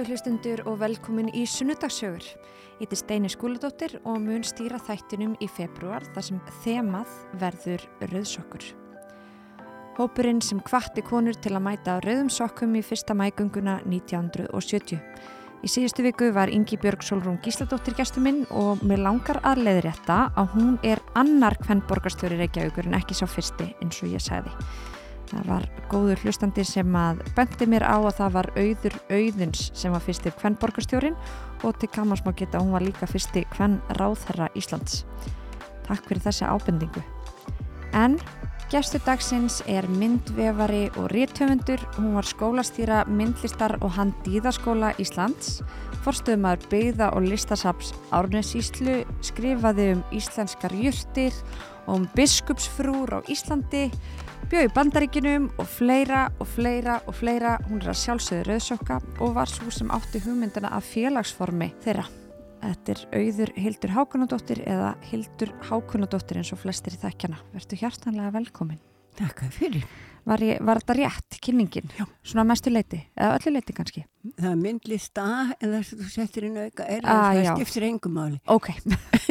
Góði hlustundur og velkomin í Sunnudagssögur. Ég heiti Steini Skúladóttir og mun stýra þættinum í februar þar sem þemað verður rauðsokkur. Hópurinn sem kvatti konur til að mæta rauðum sokkum í fyrsta mægunguna 1970. Í síðustu viku var Ingi Björg Solrún Gísladóttir gestur minn og mér langar að leiðrétta að hún er annar kvennborgarstjóri Reykjavíkur en ekki sá fyrsti eins og ég sagði. Það var góður hlustandi sem að bendi mér á að það var auður auðins sem var fyrstir hvern borgarstjórin og til kamans má geta að hún var líka fyrsti hvern ráðherra Íslands. Takk fyrir þessi ábendingu. En gestur dagsins er myndvefari og rítöfundur. Hún var skólastýra myndlistar og handíðaskóla Íslands. Forstöðumar byggða og listasaps Árnesíslu skrifaði um íslenskar jurtir og um biskupsfrúr á Íslandi bjóð í bandaríkinum og fleira og fleira og fleira. Hún er að sjálfsögðu rauðsokka og var svo sem átti hugmyndina af félagsformi þeirra. Þetta er auður Hildur Hákonadóttir eða Hildur Hákonadóttir eins og flestir í þekkjana. Vertu hjartanlega velkomin. Takk fyrir. Var, ég, var þetta rétt, kynningin? Já. Svona mestu leiti, eða öllu leiti kannski? Það er myndlist A eða þú settir inn auka er Ah, það skiptir engum máli. Ok,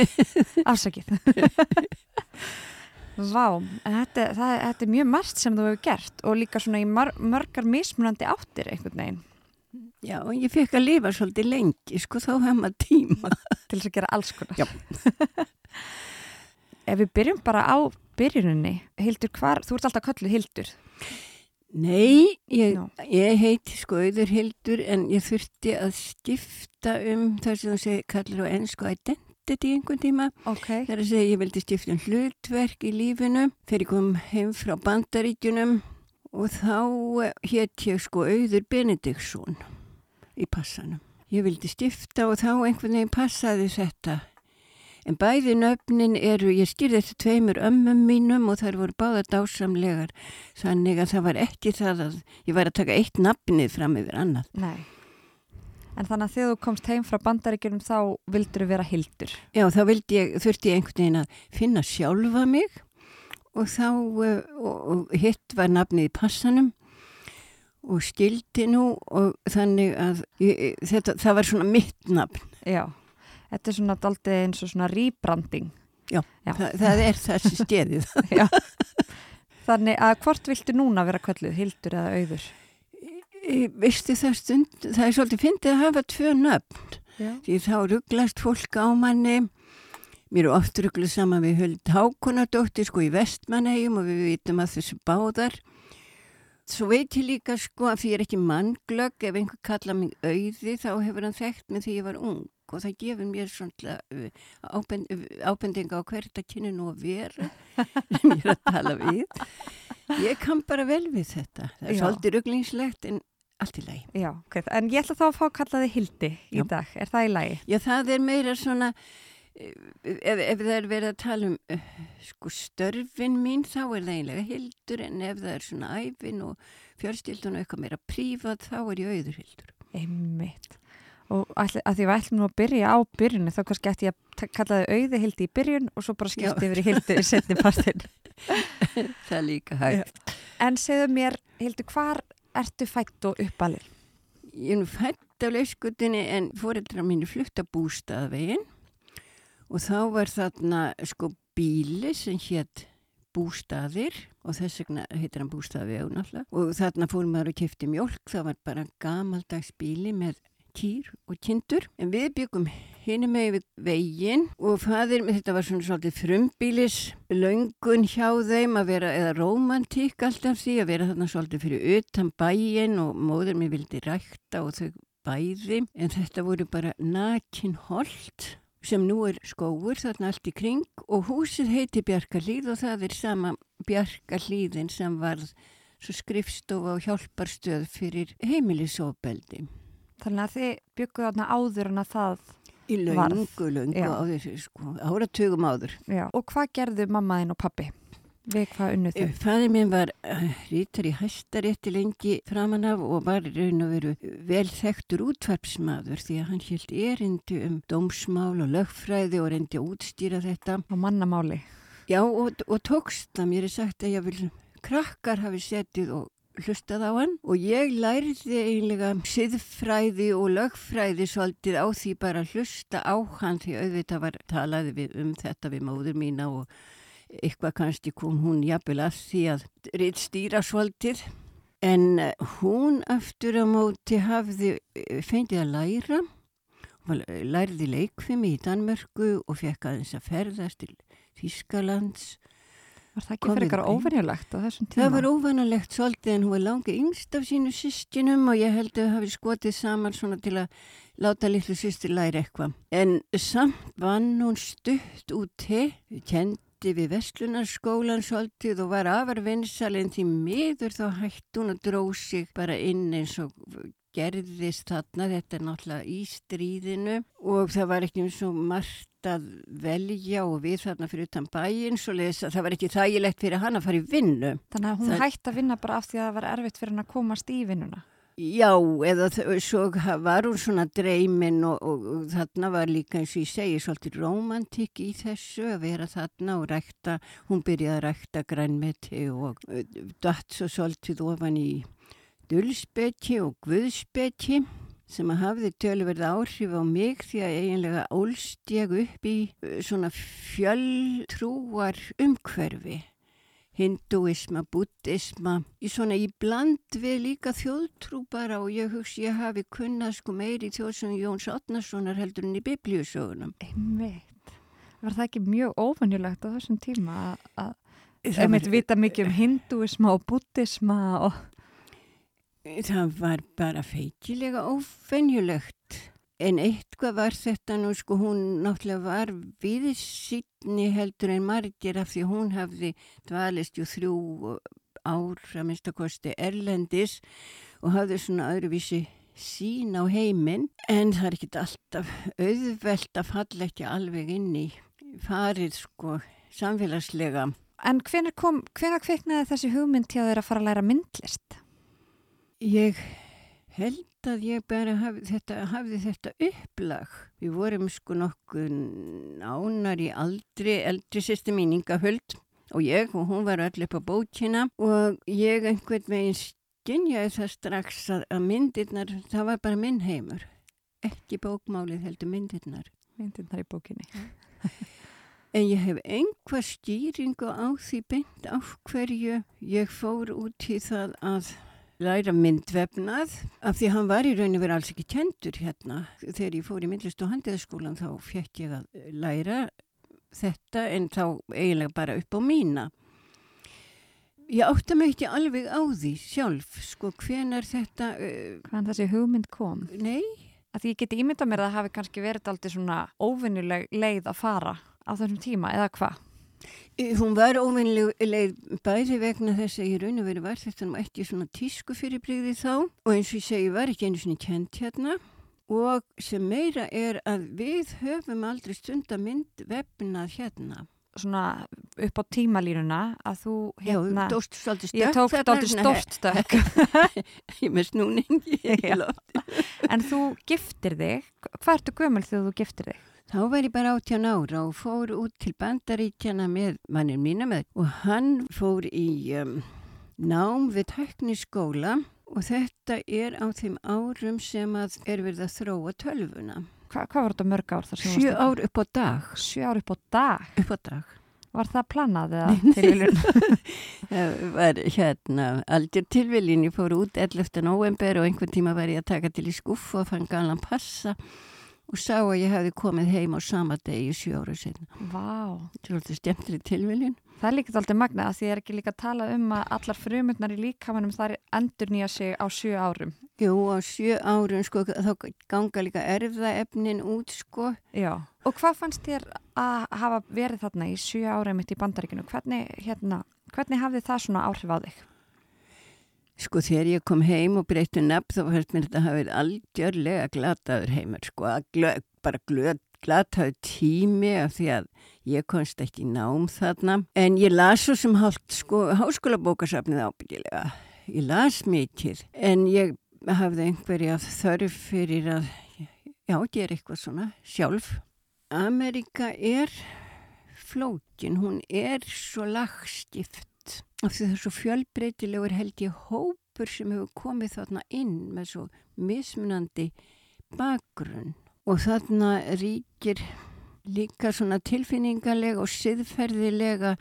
afsakið. Vá, þetta, það, þetta er mjög margt sem þú hefur gert og líka svona í mar, margar mismunandi áttir einhvern veginn Já, og ég fekk að lifa svolítið lengi, sko, þá hef maður tíma. til þess að gera alls konar. Já. Ef við byrjum bara á byrjuninni, Hildur, hvar, þú ert alltaf kölluð Hildur. Nei, ég, ég heiti sko auður Hildur en ég þurfti að skipta um það sem þú segir, kallar á ennsku identity einhvern tíma. Ok. Það er að segja, ég vildi skipta um hlutverk í lífinu þegar ég kom heim frá bandaríkjunum og þá hétt ég sko auður Benediktsson í passanum. Ég vildi skipta og þá einhvern veginn passaði þetta. En bæði nöfnin eru, ég skýrði þetta tveimur ömmum mínum og þær voru báða dásamlegar. Þannig að það var ekki það að ég var að taka eitt nafnið fram yfir annað. Nei. En þannig að þegar þú komst heim frá bandaríkjunum þá vildur þú vera Hildur. Já, þá ég, þurfti ég einhvern veginn að finna sjálfa mig og þá, uh, og, og hitt var nafnið í passanum og skildi nú og þannig að ég, þetta, það var svona mitt nafn. Já. Þetta er svona daldið eins og svona rýbranding. Já, Já. Það, það er þessi stjeðið. Já. Þannig að hvort viltu núna vera kölluð, Hildur eða Auður? Veistu það stund, það er svolítið fyndið að hafa tvö nöfn. Já. Því þá rugglast fólk á manni. Mér er oft ruggluð saman við Huld Hákonadóttir sko í vestmannegjum og við vitum að þessu báðar. Svo veit ég líka sko að því ég er ekki mannglögg, ef einhver kalla mig auði þá hefur hann þekkt mig þegar ég var ung og það gefur mér svona uh, ábend, uh, ábendinga á hvert að kynna nú að vera sem ég er að tala við. Ég kann bara vel við þetta. Það er Já. svolítið rugglingslegt en allt í lagi. Já, ok. En ég ætla þá að fá að kalla þig Hildi í Já. dag. Er það í lagi? Já, það er meira svona, eh, ef, ef það er verið að tala um uh, sko störfin mín, þá er það einlega hildur, en ef það er svona æfin og fjörstildun og eitthvað meira prívat, þá er ég auður hildur. Einmitt. Og ætli, að því við ætlum nú að byrja á byrjunni, þá kannski ætti ég að kalla þig Auði Hildi í byrjun og svo bara skipti Já. yfir í Hildi í setni partin. Það er líka hægt. En segðu mér, Hildi, hvar ertu fætt og uppalinn? Ég er nú fætt á leyskutinni en fóreldra mín er flutt að bústaðvegin og þá var þarna sko bíli sem hétt bústaðir og þess vegna heitir hann bústaðvegu náttúrulega og þarna fórum maður að kefti mjólk, það var bara gamaldags bíli með kýr og kindur en við byggum hinum með veginn og fadir, þetta var svona svolítið frumbílis löngun hjá þeim að vera eða romantík alltaf því að vera þarna svolítið fyrir utan bæin og móður mér vildi rækta og þau bæði en þetta voru bara nakin holt sem nú er skóur þarna allt í kring og húsið heiti Bjarkarlíð og það er sama Bjarkarlíðin sem varð svo skrifstofa og hjálparstöð fyrir heimilisofbeldi. Þannig að þið bygguðu þarna áður en að það Í laungu, laungu áður, sko, áratugum áður. Já. Og hvað gerðu mammaðinn og pappi? Við hvað unnu þau? Fæði minn var uh, rítar í hæstarétti lengi framan af og var raun og veru vel þekktur útvarpsmaður því að hann held erindi um dómsmál og lögfræði og reyndi að útstýra þetta. Á mannamáli. Já, og, og tókst það. Mér er sagt að ég vil krakkar hafi setið og hlustað á hann og ég lærði eiginlega siðfræði og lögfræði svolítið á því bara hlusta á hann því auðvitað var talaði við um þetta við móður mína og eitthvað kannski kom hún jafnvel að því að reitt stýra svolítið. En eh, hún aftur á móti hafði eh, fengið að læra. Hún lærði leikfimi í Danmörku og fekk aðeins að ferðast til Þískalands Var það ekki fyrir eitthvað óvenjulegt á þessum tíma? Það var óvanalegt svolítið en hún var langi yngst af sínu sýstinum og ég held að það hafi skotið saman svona til að láta litlu sýstir læra eitthvað. En samt vann hún stutt úti, kendi við Vestlunarskólan svolítið og var afar vinsal en því miður þá hætti hún að dró sig bara inn eins og gerðist þarna, þetta er náttúrulega í stríðinu og það var ekki eins og margt að velja og við þarna fyrir utan bæinn svo leiðis að það var ekki þægilegt fyrir hann að fara í vinnu. Þannig að hún Það- hætti að vinna bara af því að það var erfitt fyrir hann að komast í vinnuna. Já, eða svo var hún svona dreymin og, og, og þarna var líka eins og ég segi svolítið romantík í þessu að vera þarna og rækta, hún byrjaði að rækta grænmeti og datt svo svolítið ofan í dulspeki og guðspeki sem að hafði tölverð áhrif á mig því að eiginlega ólst ég upp í uh, svona fjölltrúar umhverfi hinduisma, buddhisma, í svona í bland við líka þjóðtrú bara og ég hugsi ég hafi kunnað sko meiri þjóðsum Jóns Otnarssonar heldur en í biblíusögunum. Einmitt. Var það ekki mjög óvenjulegt á þessum tíma að- einmitt vita mikið um hinduisma og buddhisma og það var bara feikilega ófenjulegt. En eitthvað var þetta nú sko hún náttúrulega var viðsýtni heldur en margir af því hún hafði dvalist jú þrjú ár að minnstakosti erlendis og hafði svona öðruvísi sín á heiminn en það er ekki alltaf auðvelt að falla ekki alveg inn í farið sko samfélagslega. En hvenær kom, hvenær kviknaði þessi hugmynd til að þeirra fara að læra myndlist? Ég held að ég bara hafði þetta, hafði þetta upplag. Við vorum sko nokkuð nánar í aldri, eldri sýsti mín Inga Huld og ég og hún var öll upp á bókina og ég einhvern veginn skynjaði það strax að, að myndirnar, það var bara minn heimur. Ekki bókmálið heldur myndirnar. Myndirnar í bókinni. En ég hef einhver stýringu á því beint af hverju ég fór út í það að læra myndvefnað af því hann var í rauninu verið alls ekki kendur hérna. Þegar ég fór í myndlist og handiðaskólan þá fekk ég að læra þetta en þá eiginlega bara upp á mína. Ég átta mig ekki alveg á því sjálf, sko hvenar þetta, uh, Hvaðan þessi hugmynd kom? nei, Að því ég geti ímyndað mér að það hafi kannski verið aldrei svona óvenjuleg leið að fara á þessum tíma eða hvað? Hún var óvinnileg leið bæði vegna þess að í raun og veru var þetta nú ekki svona tísku fyrirbrigði þá og eins og ég segi var ekki einu svona kent hérna og sem meira er að við höfum aldrei stunda mynd vefnað hérna. Svona upp á tímalínuna að þú hérna... Já, dóst svolítið stökk. Ég tók dálítið svona- stórt stökk. Ég er með snúningi. Já. en þú giftir þig. Hvað ertu gömul þegar þú giftir þig? Þá var ég bara 18 ára og fór út til bandaríkjana með mannir mína með og hann fór í um, nám við tekniskóla og þetta er á þeim árum sem að er verið að þróa tölvuna. Hva, hvað var þetta mörg ár þar sem þú Sjö varst ár upp á dag. Sjö ár upp á dag. Upp á dag. Var það planað eða tilviljun? Það var hérna aldrei tilviljun. Ég fór út 11. november og einhvern tíma var ég að taka til í skuffu og fann galan passa og sá að ég hefði komið heim á sama degi sjö ára setna. Vá. Alltaf stemmtri tilviljun. Það er líka alltaf magnað að því er ekki líka að tala um að allar frumurnar í líkamannum þar endur nýja sig á sjö árum. Jú, á sjö árum sko, þá ganga líka erfðaefnin út sko. Já. Og hvað fannst þér að hafa verið þarna í sjö ára mitt í bandaríkinu? Hvernig, hérna, hvernig hafði það svona áhrif á þig? Sko þegar ég kom heim og breytti nefn þá fannst mér þetta hafið algjörlega glataður heimur sko, glö, bara glöð, glataður tími af því að ég komst ekki nám þarna. En ég las svo sem hálft sko háskólabókasafnið ábyggilega. Ég las mikið en ég hafði einhverja þörf fyrir að, já, gera eitthvað svona sjálf. Amerika er flókin, hún er svo lagstift af því það er svo fjölbreytilegur held ég hópur sem hefur komið þarna inn með svo mismunandi bakgrunn og þarna ríkir líka svona tilfinningarlega og siðferðilega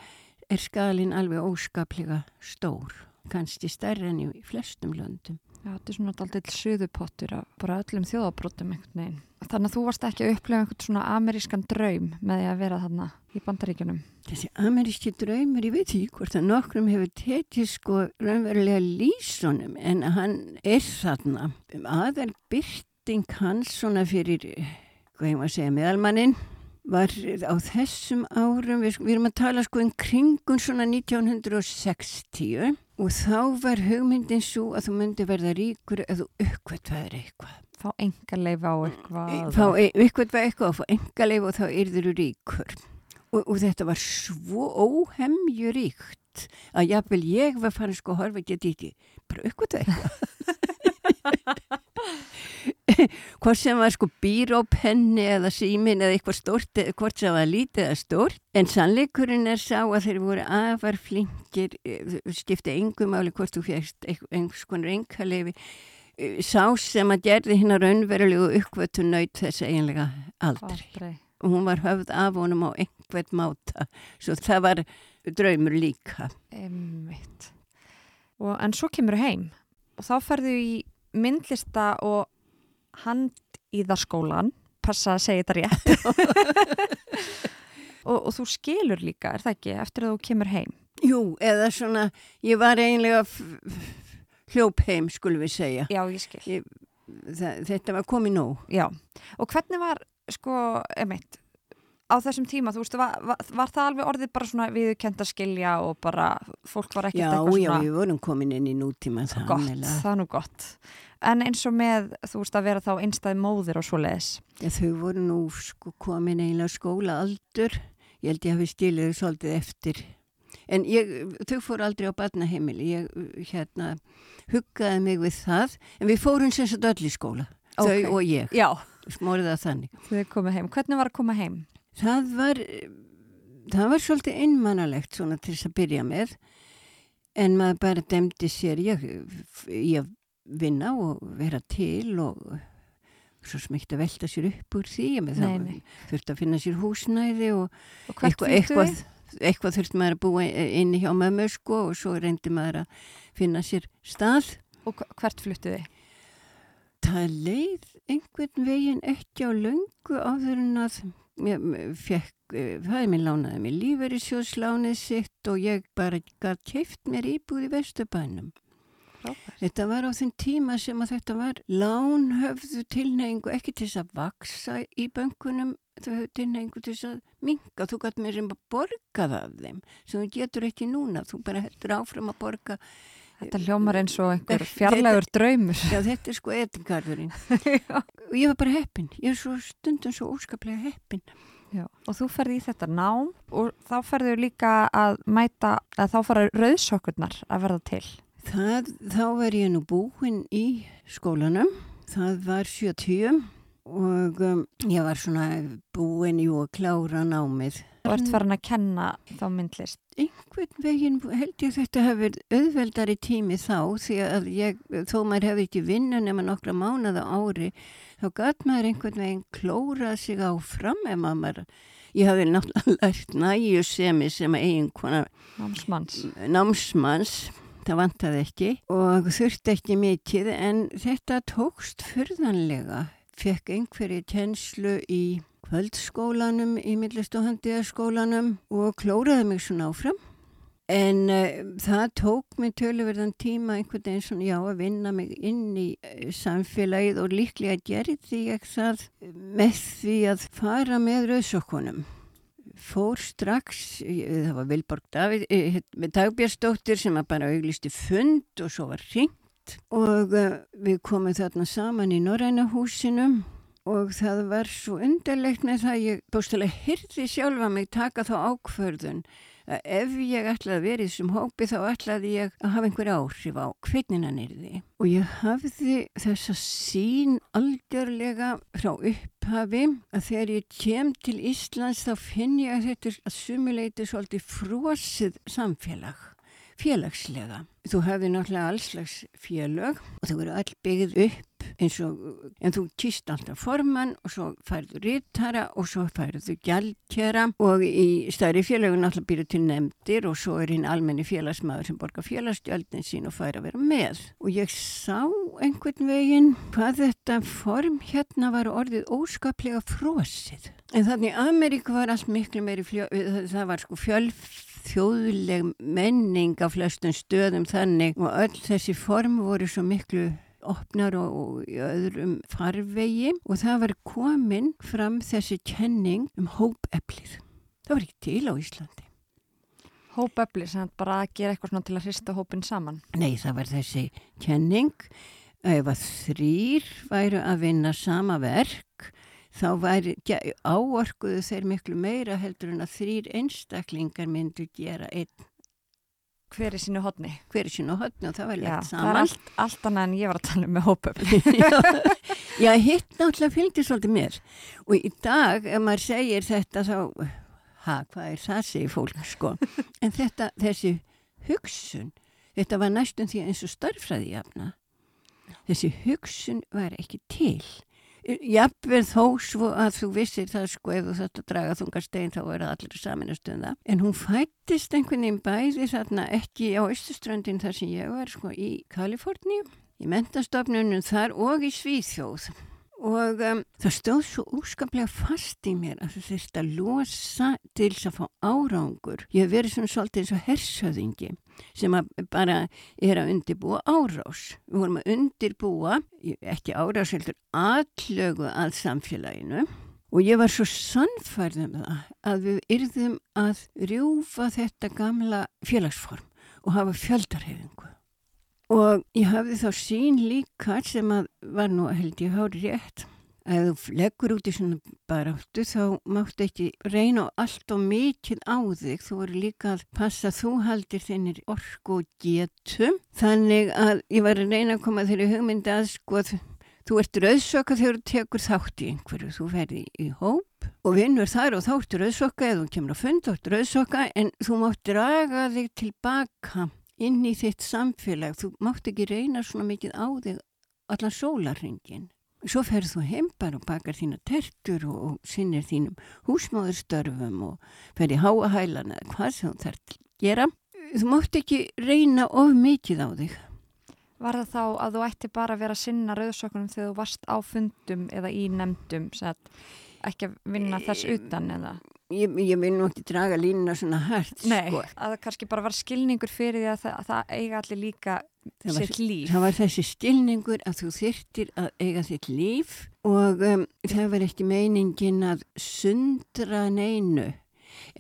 er skalin alveg óskaplega stór, kannski stærri enn í flestum löndum. Já, þetta er svona alltaf suðupottur af bara öllum þjóðabrótum einhvern veginn. Þannig að þú varst ekki að upplega einhvern svona amerískan draum með því að vera þarna í bandaríkunum. Þessi ameríski draumur, ég veit ekki hvort að nokkrum hefur tekið sko raunverulega lísunum en hann er þarna. Aðal byrting hans svona fyrir, hvað ég maður segja, meðalmannin var á þessum árum, við, við erum að tala sko um kringun svona 1960 og þá var hugmyndin svo að þú myndi verða ríkur eða uppkvæmtaður eitthvað. Fá enga leif á eitthvað. Fá uppkvæmtaður eitthvað og fá enga leif og þá yrður þú ríkur. Og, og þetta var svo óhemju ríkt að jáfnvel ég var farin sko að horfa ekki ekki, bara uppkvæmtaður eitthvað. hvort sem var sko bírópenni eða símin eða eitthvað stort hvort sem var lítið eða stort en sannleikurinn er sá að þeir voru afar flinkir eh, skipti engum áli hvort þú fjæst einhvers konar enghalefi eh, sá sem að gerði hinn að raunverulegu uppvötu nöyt þess eiginlega aldrei. aldrei. Og hún var höfð af honum á einhvert máta. Svo það var draumur líka. Einmitt. og en svo kemur heim. Og þá ferðu í myndlista og hand í það skólan passa að segja þetta rétt. Og, og þú skilur líka, er það ekki, eftir að þú kemur heim? Jú, eða svona ég var eiginlega hljóp heim, skulum við segja. Já, ég skil. Ég, það, Þetta var komið nóg. Já, og hvernig var, sko, emitt á þessum tíma, þú veist, var, var, það alveg orðið bara svona viðkend að skilja og bara fólk var ekkert eitthvað svona Já, já, við vorum komin inn í nútíma það Gott, það er nú gott en eins og með, þú veist, að vera þá einstæði móðir og svo leiðis. Ja, þau voru nú sko komin eiginlega skóla aldur, ég held ég hafi stílið þau svolítið eftir, en ég, þau fóru aldrei á barnaheimili, ég hérna huggaði mig við það, en við fórum sagt öll í skóla, okay. þau og ég, Já. smórið það þannig. Þau komið heim, hvernig var að koma heim? Það var, það var svolítið innmannalegt svona til þess að byrja með, en maður bara demdi sér, ég, ég vinna og vera til og svo smegt að velta sér upp úr því þurft að finna sér húsnæði og, og eitthvað, eitthvað, eitthvað þurft maður að búa inni hjá mömmu sko og svo reyndi maður að finna sér stað. Og hvert fluttuði? Það leið einhvern veginn ekki á löngu áður en að fekk, eh, minn lánaði mér lífeyrisjóðslánið sitt og ég bara gæt keift mér íbúð í Vesturbænum. Frábært. Þetta var á þinn tíma sem að þetta var lánhöfðu tilneingu ekki til þess að vaksa í böngunum þau höfðu tilneingu til þess að minga þú gæti mér sem að borga það af þeim sem þú getur ekki núna. Þú bara heldur áfram að borga Þetta hljómar eins og einhver fjarlægur draumur. Já þetta er sko etingarðurinn og ég var bara heppin. Ég er svo stundum svo óskaplega heppin. Já, og þú ferði í þetta nám og þá ferðu líka að mæta að þá fara rauðsokkurnar að verða til. Það, þá var ég nú búinn í skólanum, það var 70 og um, ég var svona búinn í að klára námið. Ert farin að kenna þá myndlist? Einhvern veginn held ég þetta hefur verið auðveldari tími þá því að ég, þó maður hefði ekki vinna nema nokkra mánuða ári, þá gæt maður einhvern veginn klórað sig áfram ef maður, ég hafi náttúrulega lært næju semi sem eigin konar námsmanns. námsmanns þetta vantaði ekki og þurfti ekki mikið en þetta tókst fyrðanlega. Fekk einhverju tjenslu í kvöldskólanum, í millistofandiðaskólanum og klóraði mig svona áfram. En uh, það tók mig töluverðan tíma einhvern veginn svona já að vinna mig inn í uh, samfélagið og líklega gerði ég það með því að fara með rauðsokkunum fór strax, það var Vilborg Davíð, eh, Dagbjörnsdóttir sem bara auglisti fund og svo var ringt og uh, við komum þarna saman í Norræna húsinum og það var svo undarlegt með það ég bústulega hyrði sjálfa mig taka þá ákförðun að ef ég ætlaði að vera í þessum hópi þá ætlaði ég að hafa einhver áhrif á er því. Og ég hafði þessa sín algjörlega frá upphafi að þegar ég kem til Íslands þá finn ég að þetta er að sumuleiti svolítið frosið samfélag félagslega. Þú hefði náttúrulega allslags félag og þau eru all byggð upp eins og, en þú kýst alltaf formann og svo færðu rittara og svo færðu gjaldkjara og í stærri félagun alltaf býrðu til nefndir og svo er hinn almenni félagsmaður sem borgar félagsgjöldin sín og fær að vera með. Og ég sá einhvern veginn hvað þetta form hérna var orðið óskaplega frosið. En þannig Ameríku var allt miklu meiri, það var sko fjölf þjóðleg menning á flestum stöðum þannig og öll þessi form voru svo miklu opnar og, og í öðrum farvegi og það var komin fram þessi kenning um hópeflið. Það var ekki til á Íslandi. Hópeflið sem bara að gera eitthvað til að hrista hópin saman? Nei, það var þessi kenning ef að þrýr væru að vinna sama verk þá væri áorkuðu þeir miklu meira heldur en að þrýr einstaklingar myndu gera einn. Hver er sínu hodni? Hver er sínu hodni og það var lett saman. Það er allt, allt annað en ég var að tala um með hópöfli. Já, hitt náttúrulega fylgdi svolítið mér og í dag ef maður segir þetta þá, ha, hvað er það segir fólk sko, en þetta, þessi hugsun, þetta var næstum því eins og starfræði jafna, þessi hugsun var ekki til jafnveg þó svo að þú vissir það sko ef þú þátt að draga þungarstein þá er það allir saminast um það. En hún fættist einhvern veginn bæði þarna ekki á Östuströndin þar sem ég var sko í Kaliforni í mentastofnunum þar og í Svíþjóð og um, það stóð svo úskaplega fast í mér að það þurfti að losa til þess að fá árangur. Ég hef verið svona svolítið eins og hersöðingi sem bara er að undirbúa árás. Við vorum að undirbúa ekki árás heldur allögu að samfélaginu. Og ég var svo sannfærð um það að við yrðum að rjúfa þetta gamla félagsform og hafa fjöldarhefingu og ég hafði þá sín líka sem að var nú held ég hári rétt að þú leggur út í svona baráttu þá máttu ekki reyna allt og mikið á þig. Þú voru líka að passa þú haldir þinnir orku og getum þannig að ég var að reyna að koma þeirri hugmyndi að sko að þú ert rauðsokka þegar þú tekur þátt í einhverju. Þú ferði í hóp og vinnur þar og þá ertu rauðsokka eða þú kemur á fund og ertu rauðsokka en þú mátt draga þig tilbaka inn í þitt samfélag. Þú mátt ekki reyna svona mikið á þig allan sólarringin. Svo ferð þú heim bara og bakar þína tertur og, og sinnir þínum húsmáðurstörfum og ferði háa hælan eða hvað sem þú þarf að gera. Þú mátt ekki reyna of mikið á þig. Var það þá að þú ætti bara að vera að sinna rauðsökunum þegar þú varst á fundum eða í nefndum, ekki að vinna þess utan eða? Ég, ég vil nú ekki draga línuna svona hægt Nei, sko. að það kannski bara var skilningur fyrir því að það, að það eiga allir líka það sitt var, líf Það var þessi skilningur að þú þyrtir að eiga sitt líf og um, það var ekki meiningin að sundra neinu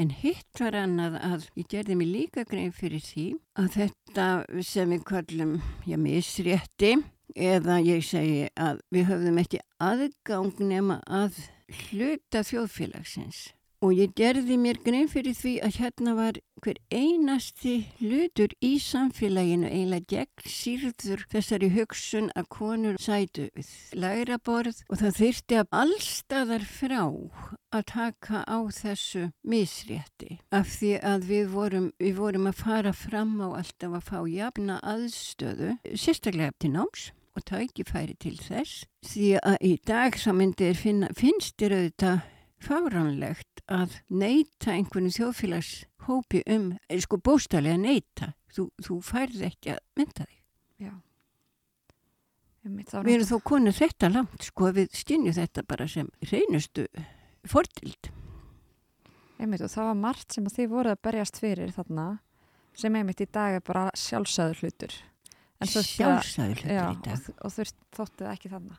en hitt var annað að ég gerði mig líka grein fyrir því að þetta sem við kallum já, misrétti eða ég segi að við höfðum ekki aðgang nema að hluta þjóðfélagsins. Og ég gerði mér grein fyrir því að hérna var hver einasti hlutur í samfélaginu eiginlega gegn sírður þessari hugsun að konur sætu við læra borð og það þyrti að allstaðar frá að taka á þessu misrétti. Af því að við vorum, við vorum að fara fram á alltaf að fá jafna aðstöðu, sérstaklega til náms og tækifæri til þess því að í dag finna, finnst þér auðvitað fáránlegt að neyta einhvern þjóðfélagshópi um, sko bóstalega neyta, þú, þú færð ekki að mynda þig. Já. Við erum þó konið þetta langt, sko, við stynju þetta bara sem reynustu fordild. Einmitt og það var margt sem að þið voruð að berjast fyrir þarna sem einmitt í dag er bara sjálfsöður hlutur. Sjálfsöður hlutur í dag. Og, þurft þóttið ekki þarna.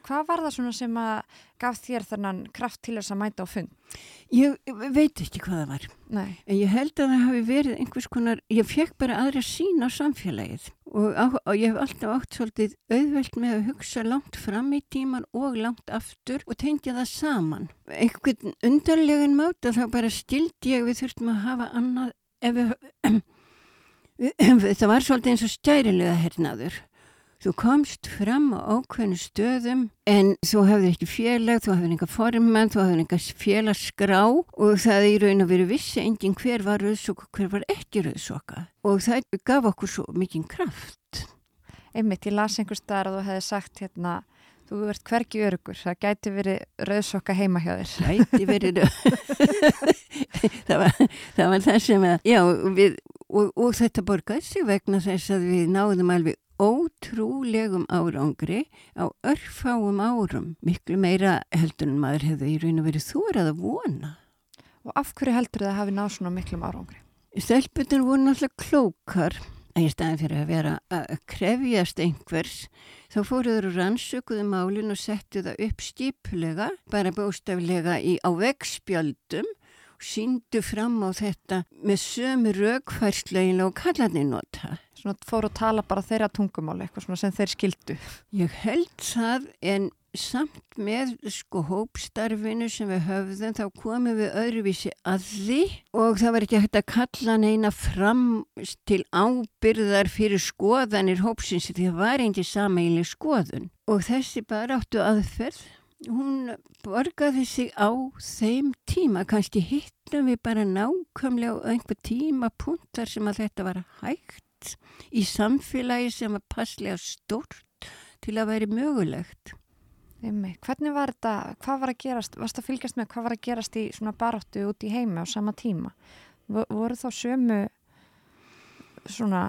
Hvað var það svona sem að gaf þér þennan kraft til þess að mæta á fund? Ég veit ekki hvað það var. Nei. En ég held að það hafi verið einhvers konar, ég fekk bara aðra sín á samfélagið og, á, og ég hef alltaf átt svolítið auðvelt með að hugsa langt fram í tíman og langt aftur og tengja það saman. Einhvern undarlegan máta þá bara stildi ég við þurftum að hafa annað ef við, það var svolítið eins og stærilega hernaður Þú komst fram á ákveðinu stöðum en þú hefði ekki félag, þú hefði enga formann, þú hefði enga félagsgrá og það í raun og veru vissi engin hver var rauðsokk og hver var ekki rauðsokka og það gaf okkur svo mikinn kraft. Einmitt, ég las einhver staðar að þú hefði sagt hérna, þú ert hverki örugur, það gæti verið rauðsokka heima hjá þér. Gæti verið, það, var, það var það sem að, já, við, og, og þetta borgaði sig vegna þess að við náðum alveg ótrúlegum árangri á örfáum árum, miklu meira heldur en maður hefði í raun og verið þórað að vona. Og af hverju heldur það að hafi náð svona miklum árangri? Stelputin voru náttúrulega klókar að í staðin fyrir að vera að krefjast einhvers þá fóruður rannsökuðu málinn og settu það upp stípulega, bara bóstaflega í á vegspjöldum og síndu fram á þetta með sömu raukfærslegin og kallarni nota svona fóru að tala bara þeirra tungumáli, eitthvað svona sem þeir skildu. Ég held það en samt með sko hópstarfinu sem við höfðum þá komum við öðruvísi að því og það var ekki hægt að kalla neina fram til ábyrðar fyrir skoðanir hópsins því það var einnig sameigli skoðun og þessi bara áttu aðferð hún borgaði sig á þeim tíma, kannski hittum við bara nákvæmlega á einhver tíma punktar sem að þetta var hægt í samfélagi sem var passlega stort til að veri mögulegt. Hvernig var þetta, hvað var að gerast, varst að fylgjast með hvað var að gerast í svona baróttu út í heimi á sama tíma? Voru þá sömu svona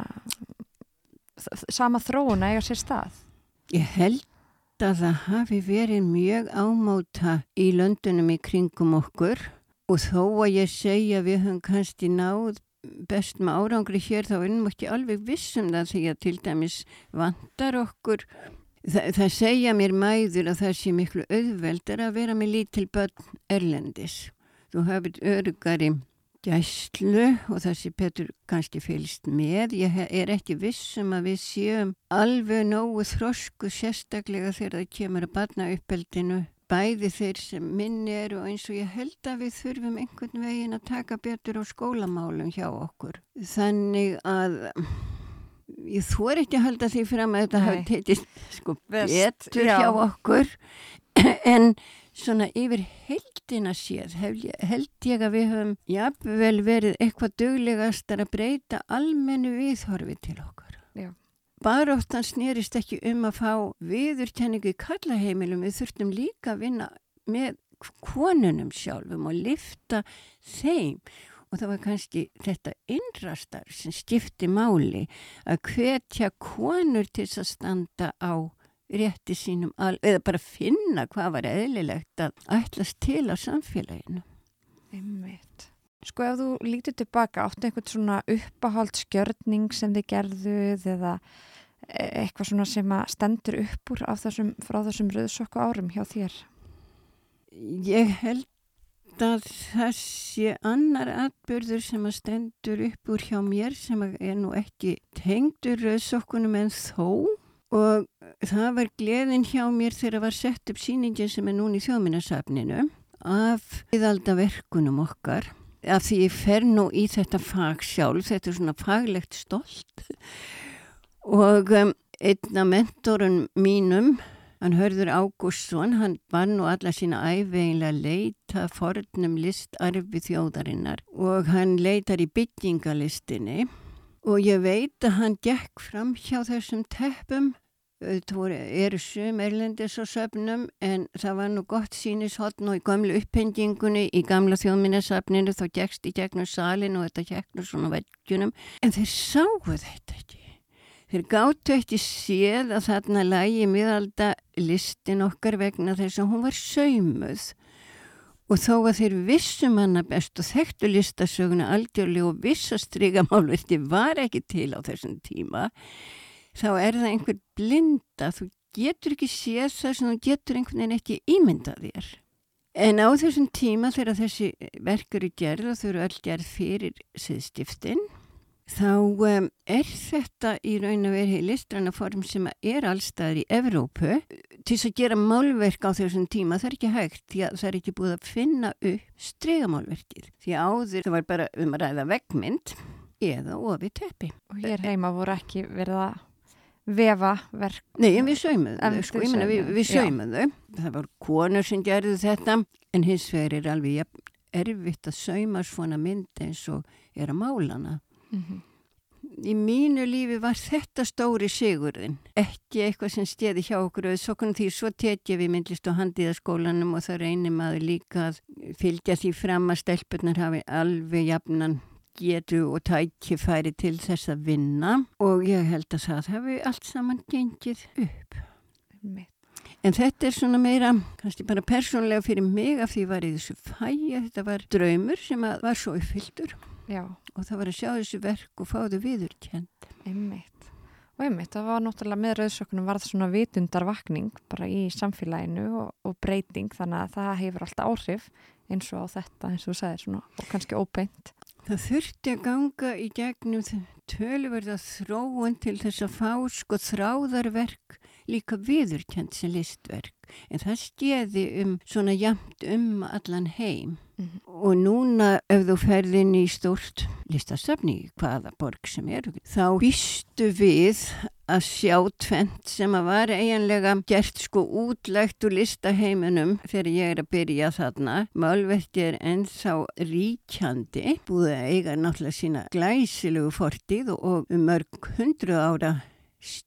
sama þróun að eiga sér stað? Ég held að það hafi verið mjög ámáta í löndunum í kringum okkur. Og þó að ég segja við höfum kannski náð best með árangri hér þá erum við ekki alveg vissum það því að til dæmis vantar okkur. Þa, það segja mér mæður að það sé miklu auðveldar að vera með lítil börn erlendis. Þú hafið örugari gæslu og það sé Petur kannski fylgst með ég er ekki vissum að við séum alveg nógu þrosku sérstaklega þegar það kemur að barna uppeldinu bæði þeir sem minni eru og eins og ég held að við þurfum einhvern veginn að taka betur á skólamálum hjá okkur. Þannig að ég þór ekki að halda því fram að þetta hafi teitist sko betur já. hjá okkur en svona yfir heldina séð held ég að við höfum jafnvel verið eitthvað döglegastar að breyta almennu viðhorfi til okkur. Já. Baróttan snýrist ekki um að fá viðurkenningu í kallaheimilum, við þurftum líka að vinna með konunum sjálfum og lifta þeim og það var kannski þetta innrastar sem stifti máli að hvetja konur til að standa á rétti sínum eða bara finna hvað var eðlilegt að ætlas til á samfélaginu. Einmitt. Sko ef þú lítið tilbaka áttu einhvern svona uppahaldskjörning sem þið gerðuð eða eitthvað svona sem að stendur upp úr þessum, frá þessum rauðsokku árum hjá þér? Ég held að sé annar atbyrður sem að stendur upp úr hjá mér sem er nú ekki tengdur rauðsokkunum en þó og það var gleðin hjá mér þegar var sett upp síningin sem er núni í þjóðminnarsafninu af viðaldaverkunum okkar af því ég fer nú í þetta fag sjálf, þetta er svona faglegt stolt. Og um, einn af mentorun mínum hann hörður Ágústsson hann var nú alla sína æfeinlega leita fornum listarfi þjóðarinnar. Og hann leitar í byggingalistinni og ég veit að hann gekk fram hjá þessum teppum það eru sum erlendis og söfnum en það var nú gott sínishotn og í gamlu upphendingunni í gamla þjóðminnesafninu þá gekst í gegnum salin og þetta gegnum svona veggjunum. En þeir sáu þetta ekki. Þeir gáttu eftir séð að þarna lægi miðalda listin okkar vegna þess að hún var saumuð. Og þó að þeir vissum hana best og þekktu listasöguna algjörlega og vissastrigamálverti var ekki til á þessum tíma þá er það einhver blinda, þú getur ekki séð það sem þú getur einhvern veginn ekki ímyndað þér. En á þessum tíma þegar þessi verk eru gerð og þau eru öll gerð fyrir siðstiftin þá um, er þetta í raun og verið listræna form sem er allstaðir í Evrópu. Til að gera málverk á þessum tíma það er ekki hægt því að það er ekki búið að finna upp stregamálverkið því áður það var bara um að ræða veggmynd eða ofið teppi. Og hér heima voru ekki verið að vefa verk Nei, en við saumum þau, sko, við, við saumum þau. Það var konur sem gerðu þetta en hins vegar er alveg erfitt að sauma svona mynd eins og er að málana Mm -hmm. Í mínu lífi var þetta stóri sigurðin, ekki eitthvað sem stjeði hjá okkur og svo konum því svo tekja við myndlist og handiðaskólanum og það reynir maður líka að fylgja því fram að stelpunar hafi alveg jafnan getu og tækifæri til þess að vinna og ég held að það hefur allt saman gengið upp. En þetta er svona meira, kannski bara persónlega fyrir mig af því var í þessu fæi að þetta var draumur sem var svo uppfyldur. Já. Og það var að sjá þessu verk og fá þau viðurkjent. Einmitt. Og einmitt, það var náttúrulega með rauðsökunum varð svona vitundarvakning bara í samfélaginu og, og breyting þannig að það hefur alltaf áhrif eins og á þetta eins og þú sagðir svona og kannski óbeint. Það þurfti að ganga í gegnum tölverða þróun til þess að fá sko þráðarverk líka viðurkjent sem listverk. En það stjeði um svona jamt um allan heim. Mm -hmm. og núna ef þú ferðin í stórt listasöfni hvaða borg sem er þá býstu við að sjá tvent sem að var eiginlega gert sko útlegt úr listaheiminum þegar ég er að byrja þarna. Málverti er ennþá ríkjandi búið að eiga náttúrulega sína glæsilegu fortið og um mörg hundru ára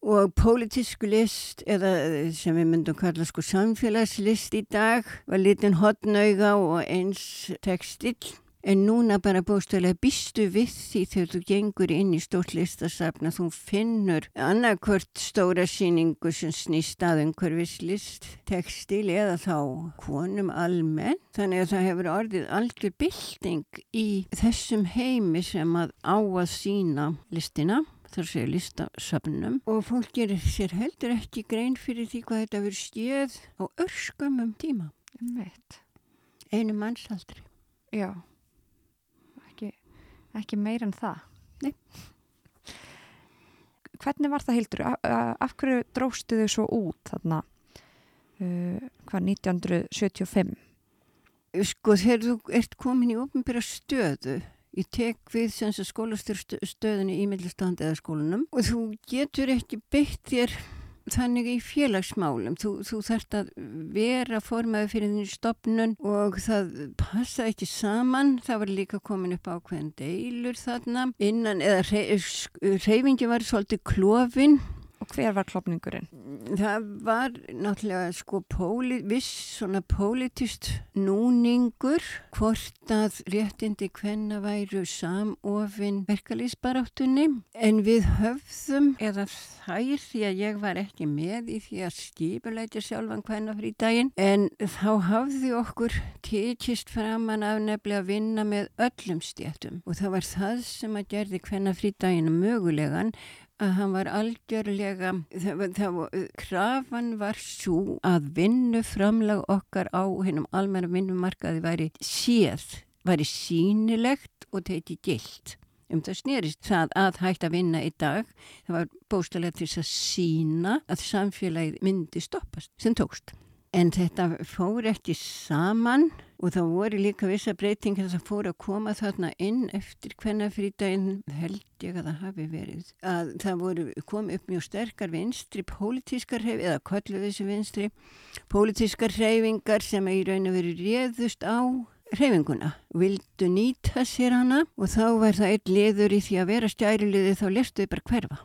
og pólitísku list eða sem við myndum kalla sko samfélagslist í dag var litin hotnauga og eins textill en núna bara bóstöðlega býstu við því þegar þú gengur inn í stórt listasafn að þú finnur annarkvört stóra síningu sem snýst að einhverfis list textil eða þá konum almenn. Þannig að það hefur orðið algjör bilding í þessum heimi sem að á að sína listina þar séu listasöfnum og fólk gerir sér heldur ekki grein fyrir því hvað þetta verður stjöð á örskumum tíma Meitt. einu mannsaldri Já ekki, ekki meir en það Nei Hvernig var það hildur? Af hverju dróstu þau svo út þarna uh, hvað 1975? Sko þegar þú ert komin í ofnbæra stöðu Ég tek við skólastöðunni í millistandi eða skólanum og þú getur ekki beitt þér þannig í félagsmálum. Þú, þú þarfst að vera formaði fyrir þínu stopnun og það passa ekki saman. Það var líka komin upp ákveðin deilur þarna innan eða reyfingi var svolítið klófinn Og hver var klopningurinn? Það var náttúrulega sko póli, viss svona pólitist núningur hvort að réttindi hvenna væru samofinn verkalýsbaráttunni en við höfðum eða þær því að ég var ekki með í því að skipuleiti sjálfan hvenna frí daginn en þá hafði okkur tekist framann af nefnilega að vinna með öllum stjættum og það var það sem að gerði hvenna frí daginn mögulegan að hann var algjörlega, það, það, krafan var svo að vinnuframlag okkar á hennum almenna vinnumarkaði væri séð, væri sínilegt og teiti gilt. Um það snerist það að hægt að vinna í dag, það var bóstalega til að sína að samfélagið myndi stoppast sem tókst. En þetta fór ekki saman og það voru líka vissa breytingar sem fór að koma þarna inn eftir hvenna frítaginn held ég að það hafi verið. Að það voru komið upp mjög sterkar vinstri pólitískar hreyfingar, eða kollu þessi vinstri, pólitískar hreyfingar sem í raun og veru réðust á hreyfinguna. Vildu nýta sér hana og þá var það eitt liður í því að vera stjæriliði þá lestuði bara hverfa.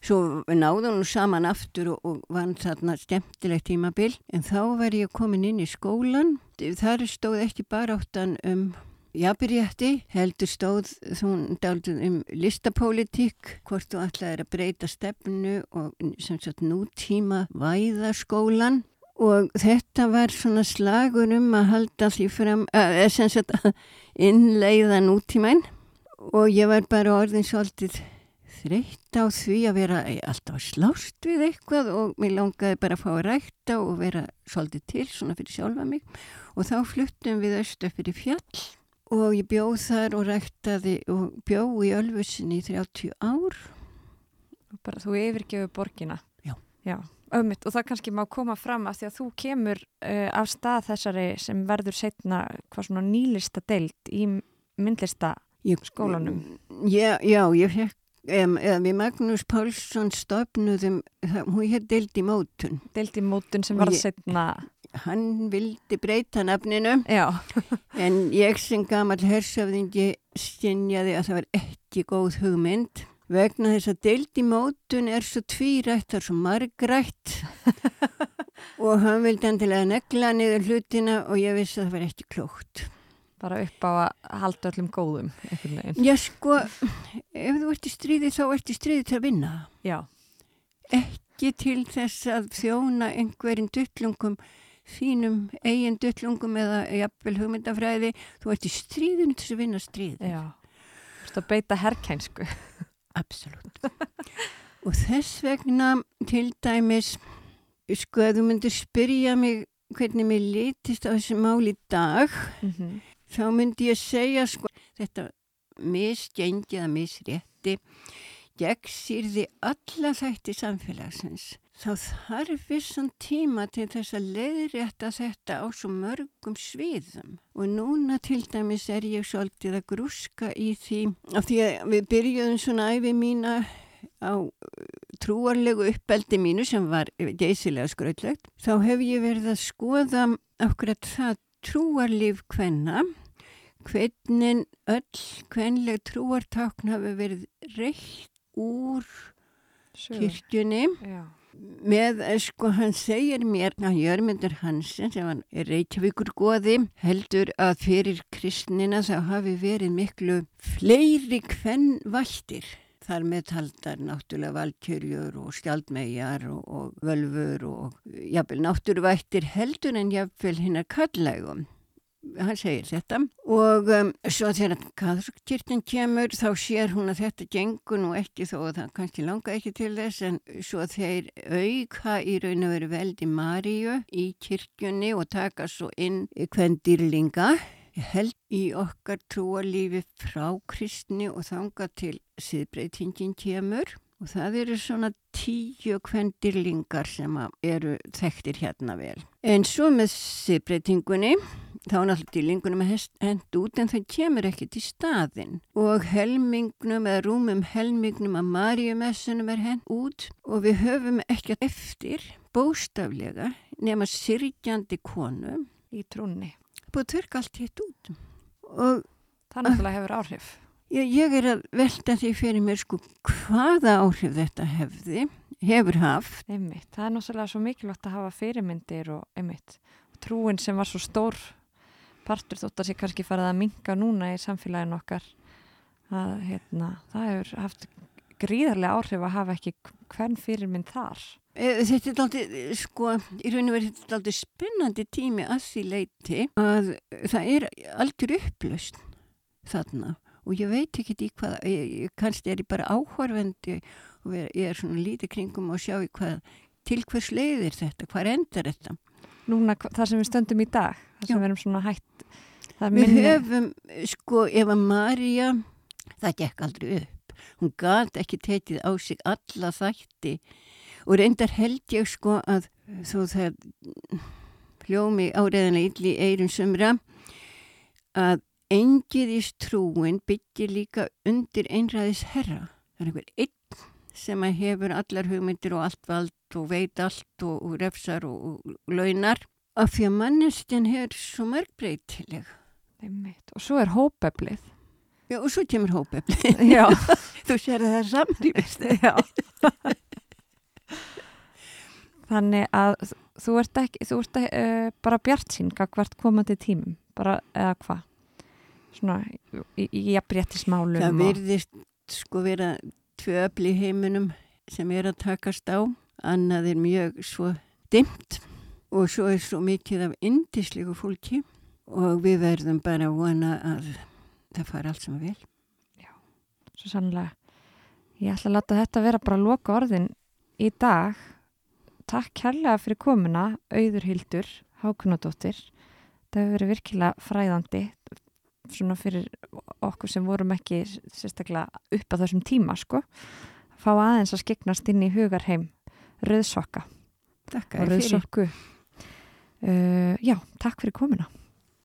Svo náðu hún saman aftur og, og vann þarna stemtilegt tímabil. En þá var ég komin inn í skólan. Þar stóð ekki bara áttan um jafnbyrjætti, heldur stóð hún dálítið um listapólitík, hvort þú ætlaði að breyta stefnu og sem sagt nútíma væðaskólan og þetta var svona slagur um að halda því fram, eða sem sagt innleiða nútímainn og ég var bara orðin svolítið þreytt á því að vera alltaf að slást við eitthvað og mér langaði bara að fá að rækta og vera svolítið til svona fyrir sjálfa mig og þá fluttum við austu fyrir fjall og ég bjóð þar og ræktaði og bjóð í Ölfusinni í 30 ár. Bara, þú yfirgefur borgina. Já. Já, ömmit og það kannski má koma fram af því að þú kemur uh, af stað þessari sem verður setna hvað svona nýlista deilt í myndlista skólanum. Já, já, ég fekk, við Magnús Pálsson stopnuðum, hún hér deild í mótun. Deilt í mótun sem var setna, Hann vildi breyta nafninu en ég sem gamall hersöfðingi stynjaði að það var ekki góð hugmynd vegna þess að deild í mótun er svo tvírætt, það er svo margrætt og hann vildi endilega negla niður hlutina og ég vissi að það var ekki klókt. Bara upp á að halda öllum góðum. Já sko, ef þú ert í stríði þá ert í stríði til að vinna. Já, Ekki til þess að þjóna einhverjum duttlungum, þínum eigin duttlungum eða jafnvel hugmyndafræði. Þú ert í stríðinu til þess að vinna stríði. já. Þú veist að beita herrkænsku. Absolutt. og þess vegna til dæmis, sko ef þú myndir spyrja mig hvernig mér litist á þessi mál í dag, Mm þá myndi ég segja sko þetta misgengi eða misrétti gegnsýrði alla þætti samfélagsins. Þá þarf vissan tíma til þess að leiðrétta þetta á svo mörgum sviðum. Og núna til dæmis er ég svolítið að grúska í því, af því að við byrjuðum svona æfi mína á uh, trúarlegu uppeldi mínu sem var geysilega skrautlegt. Þá hef ég verið að skoða akkurat það trúarlíf hvenna, hvernig öll kvenleg trúartákn hafi verið reitt úr kirkjunni. Já, með, eh, sko, hann segir mér að Jörmundur Hansen sem var Reykjavíkur goði heldur að fyrir kristnina þá hafi verið miklu fleiri kvennvættir þar með taldar náttúrulega valkjörjur og skjaldmeigjar og, og völfur og jafnvel náttúruvættir heldur en jafnvel hinnar kallægum. Hann segir þetta og um, svo þegar katholikkirkjan kemur þá sér hún að þetta gengur nú ekki þó að það kannski langa ekki til þess en svo þeir auka í raun og veru veldi Maríu í kirkjunni og taka svo inn hvern dýrlinga held í okkar trúalífi frá kristni og þanga til siðbreytingin kemur og það eru svona tíu kvendirlingar sem eru þekktir hérna vel. En svo með siðbreytingunni þá er náttúrulega dýrlingunum að hend út en það kemur ekki til staðin og helmingnum eða rúmum helmingnum að Maríumessunum er hend út og við höfum ekki eftir bóstaflega nema sirgjandi konu í trúnni. Búið að törka allt hitt út og Það náttúrulega hefur áhrif. ég, ég er að velta því fyrir mér sko hvaða áhrif þetta hefði hefur haft Einmitt. Það er náttúrulega svo mikilvægt að hafa fyrirmyndir og einmitt. Trúin sem var svo stór partur þótt að sé kannski farið að minka núna í samfélaginu okkar að hérna, það hefur haft gríðarlega áhrif að hafa ekki hvern fyrirmynd þar. Eh, Þetta er aldrei, sko, í raun og verið þetta aldrei spennandi tími að því leiti að það er algjör upplaust þarna og ég veit ekki í hvað, ég, ég, kannski er ég bara áhorfendi og ég er svona lítið kringum og sjá í hvað, til hvers leiðir þetta, hvað endar þetta? Núna þar sem við stöndum í dag, þar sem við erum svona hætt, það er Við minni, höfum, sko, ef að Marja, það gekk aldrei upp. Hún gat ekki tekið á sig alla þætti og reyndar held ég sko að þó það hljómi áreðanlega illi eirum sumra að engiðist trúin byggir líka undir einræðis herra. Það er einhver einn sem hefur allar hugmyndir og allt vald og veit allt og, og refsar og, og launar af því að mannestjan hefur svo mörgbreytileg. Og svo er hópeflið. Já, og svo kemur hópefli. Já, Þú sér að það er samrýfist. já. Þannig að þú ert ekki, þú ert uh, bara bjart sín hvert komandi tímum, bara eða hvað? Svona í, í jafnréttismálum. Það og- virðist sko vera tvö öfli heiminum sem er að takast á. Annað er mjög svo dimmt og svo er svo mikið af indislegu fólki og við verðum bara að vona að það fara allt sem vel. svo sannlega Ég ætla að láta þetta vera bara að loka orðin í dag. Takk kærlega fyrir komuna, auður Hildur, Hákunadóttir. Það hefur verið virkilega fræðandi svona fyrir okkur sem vorum ekki sérstaklega upp á þessum tíma sko. Fá aðeins að skiknast inn í hugarheim rauðsokka Takk og rauðsokku. Uh, já, takk fyrir komuna.